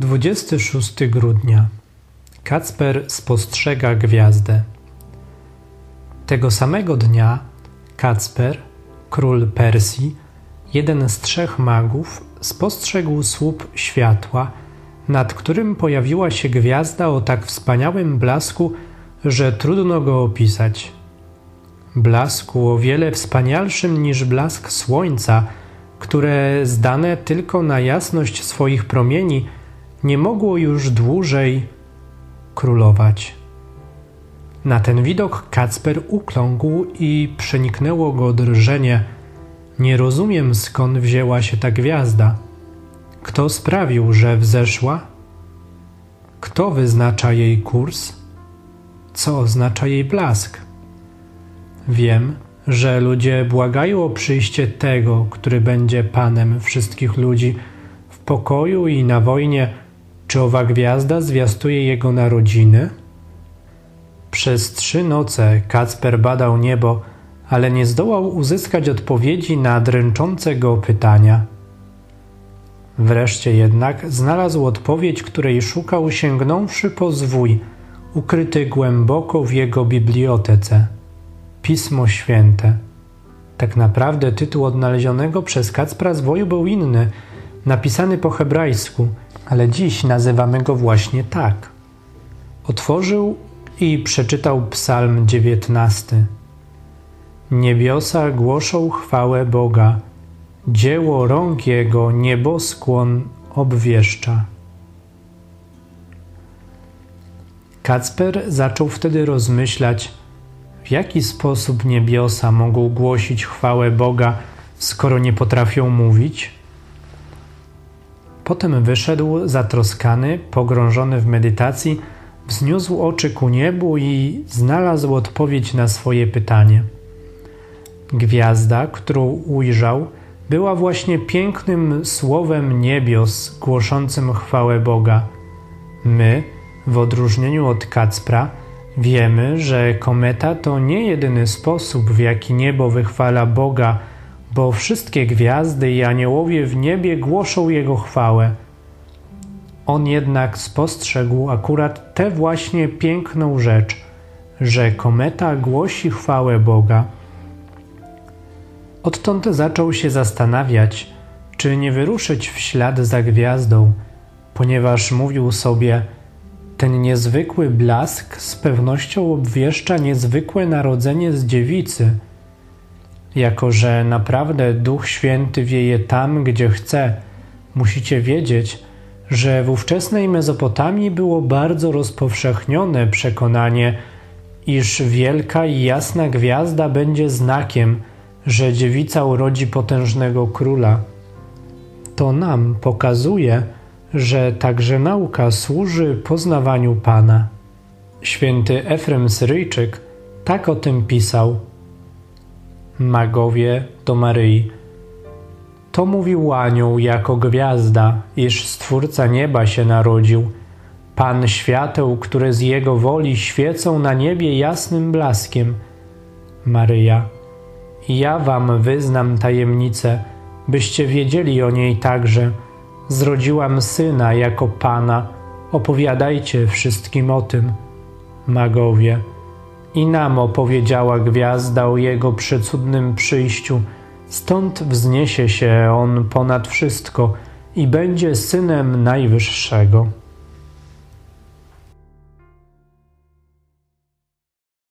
26 grudnia. Kacper spostrzega gwiazdę. Tego samego dnia Kacper, król Persji, jeden z trzech magów, spostrzegł słup światła, nad którym pojawiła się gwiazda o tak wspaniałym blasku, że trudno go opisać. Blasku o wiele wspanialszym niż blask słońca, które zdane tylko na jasność swoich promieni nie mogło już dłużej królować. Na ten widok Kacper ukląkł i przeniknęło go drżenie. Nie rozumiem skąd wzięła się ta gwiazda. Kto sprawił, że wzeszła? Kto wyznacza jej kurs? Co oznacza jej blask? Wiem, że ludzie błagają o przyjście tego, który będzie Panem wszystkich ludzi w pokoju i na wojnie czy owa gwiazda zwiastuje jego narodziny? Przez trzy noce Kacper badał niebo, ale nie zdołał uzyskać odpowiedzi na dręczące go pytania. Wreszcie jednak znalazł odpowiedź, której szukał sięgnąwszy po zwój, ukryty głęboko w jego bibliotece. Pismo Święte. Tak naprawdę tytuł odnalezionego przez Kacpra zwoju był inny, napisany po hebrajsku – ale dziś nazywamy go właśnie tak. Otworzył i przeczytał Psalm 19. Niebiosa głoszą chwałę Boga, dzieło rąk Jego nieboskłon obwieszcza. Kacper zaczął wtedy rozmyślać, w jaki sposób niebiosa mogą głosić chwałę Boga, skoro nie potrafią mówić? Potem wyszedł zatroskany, pogrążony w medytacji, wzniósł oczy ku niebu i znalazł odpowiedź na swoje pytanie. Gwiazda, którą ujrzał, była właśnie pięknym słowem niebios głoszącym chwałę Boga. My, w odróżnieniu od Kacpra, wiemy, że kometa to nie jedyny sposób, w jaki niebo wychwala Boga bo wszystkie gwiazdy i aniołowie w niebie głoszą Jego chwałę. On jednak spostrzegł akurat tę właśnie piękną rzecz, że kometa głosi chwałę Boga. Odtąd zaczął się zastanawiać, czy nie wyruszyć w ślad za gwiazdą, ponieważ mówił sobie, ten niezwykły blask z pewnością obwieszcza niezwykłe narodzenie z dziewicy – jako że naprawdę Duch Święty wieje tam, gdzie chce, musicie wiedzieć, że w ówczesnej Mezopotamii było bardzo rozpowszechnione przekonanie, iż wielka i jasna gwiazda będzie znakiem, że dziewica urodzi potężnego króla. To nam pokazuje, że także nauka służy poznawaniu Pana. Święty Efrem Syryjczyk tak o tym pisał – magowie do Maryi. To mówił anioł jako gwiazda, iż Stwórca nieba się narodził, Pan świateł, które z Jego woli świecą na niebie jasnym blaskiem. Maryja, ja wam wyznam tajemnicę, byście wiedzieli o niej także. Zrodziłam syna jako Pana, opowiadajcie wszystkim o tym. Magowie, i nam opowiedziała gwiazda o jego przecudnym przyjściu. Stąd wzniesie się on ponad wszystko i będzie synem Najwyższego.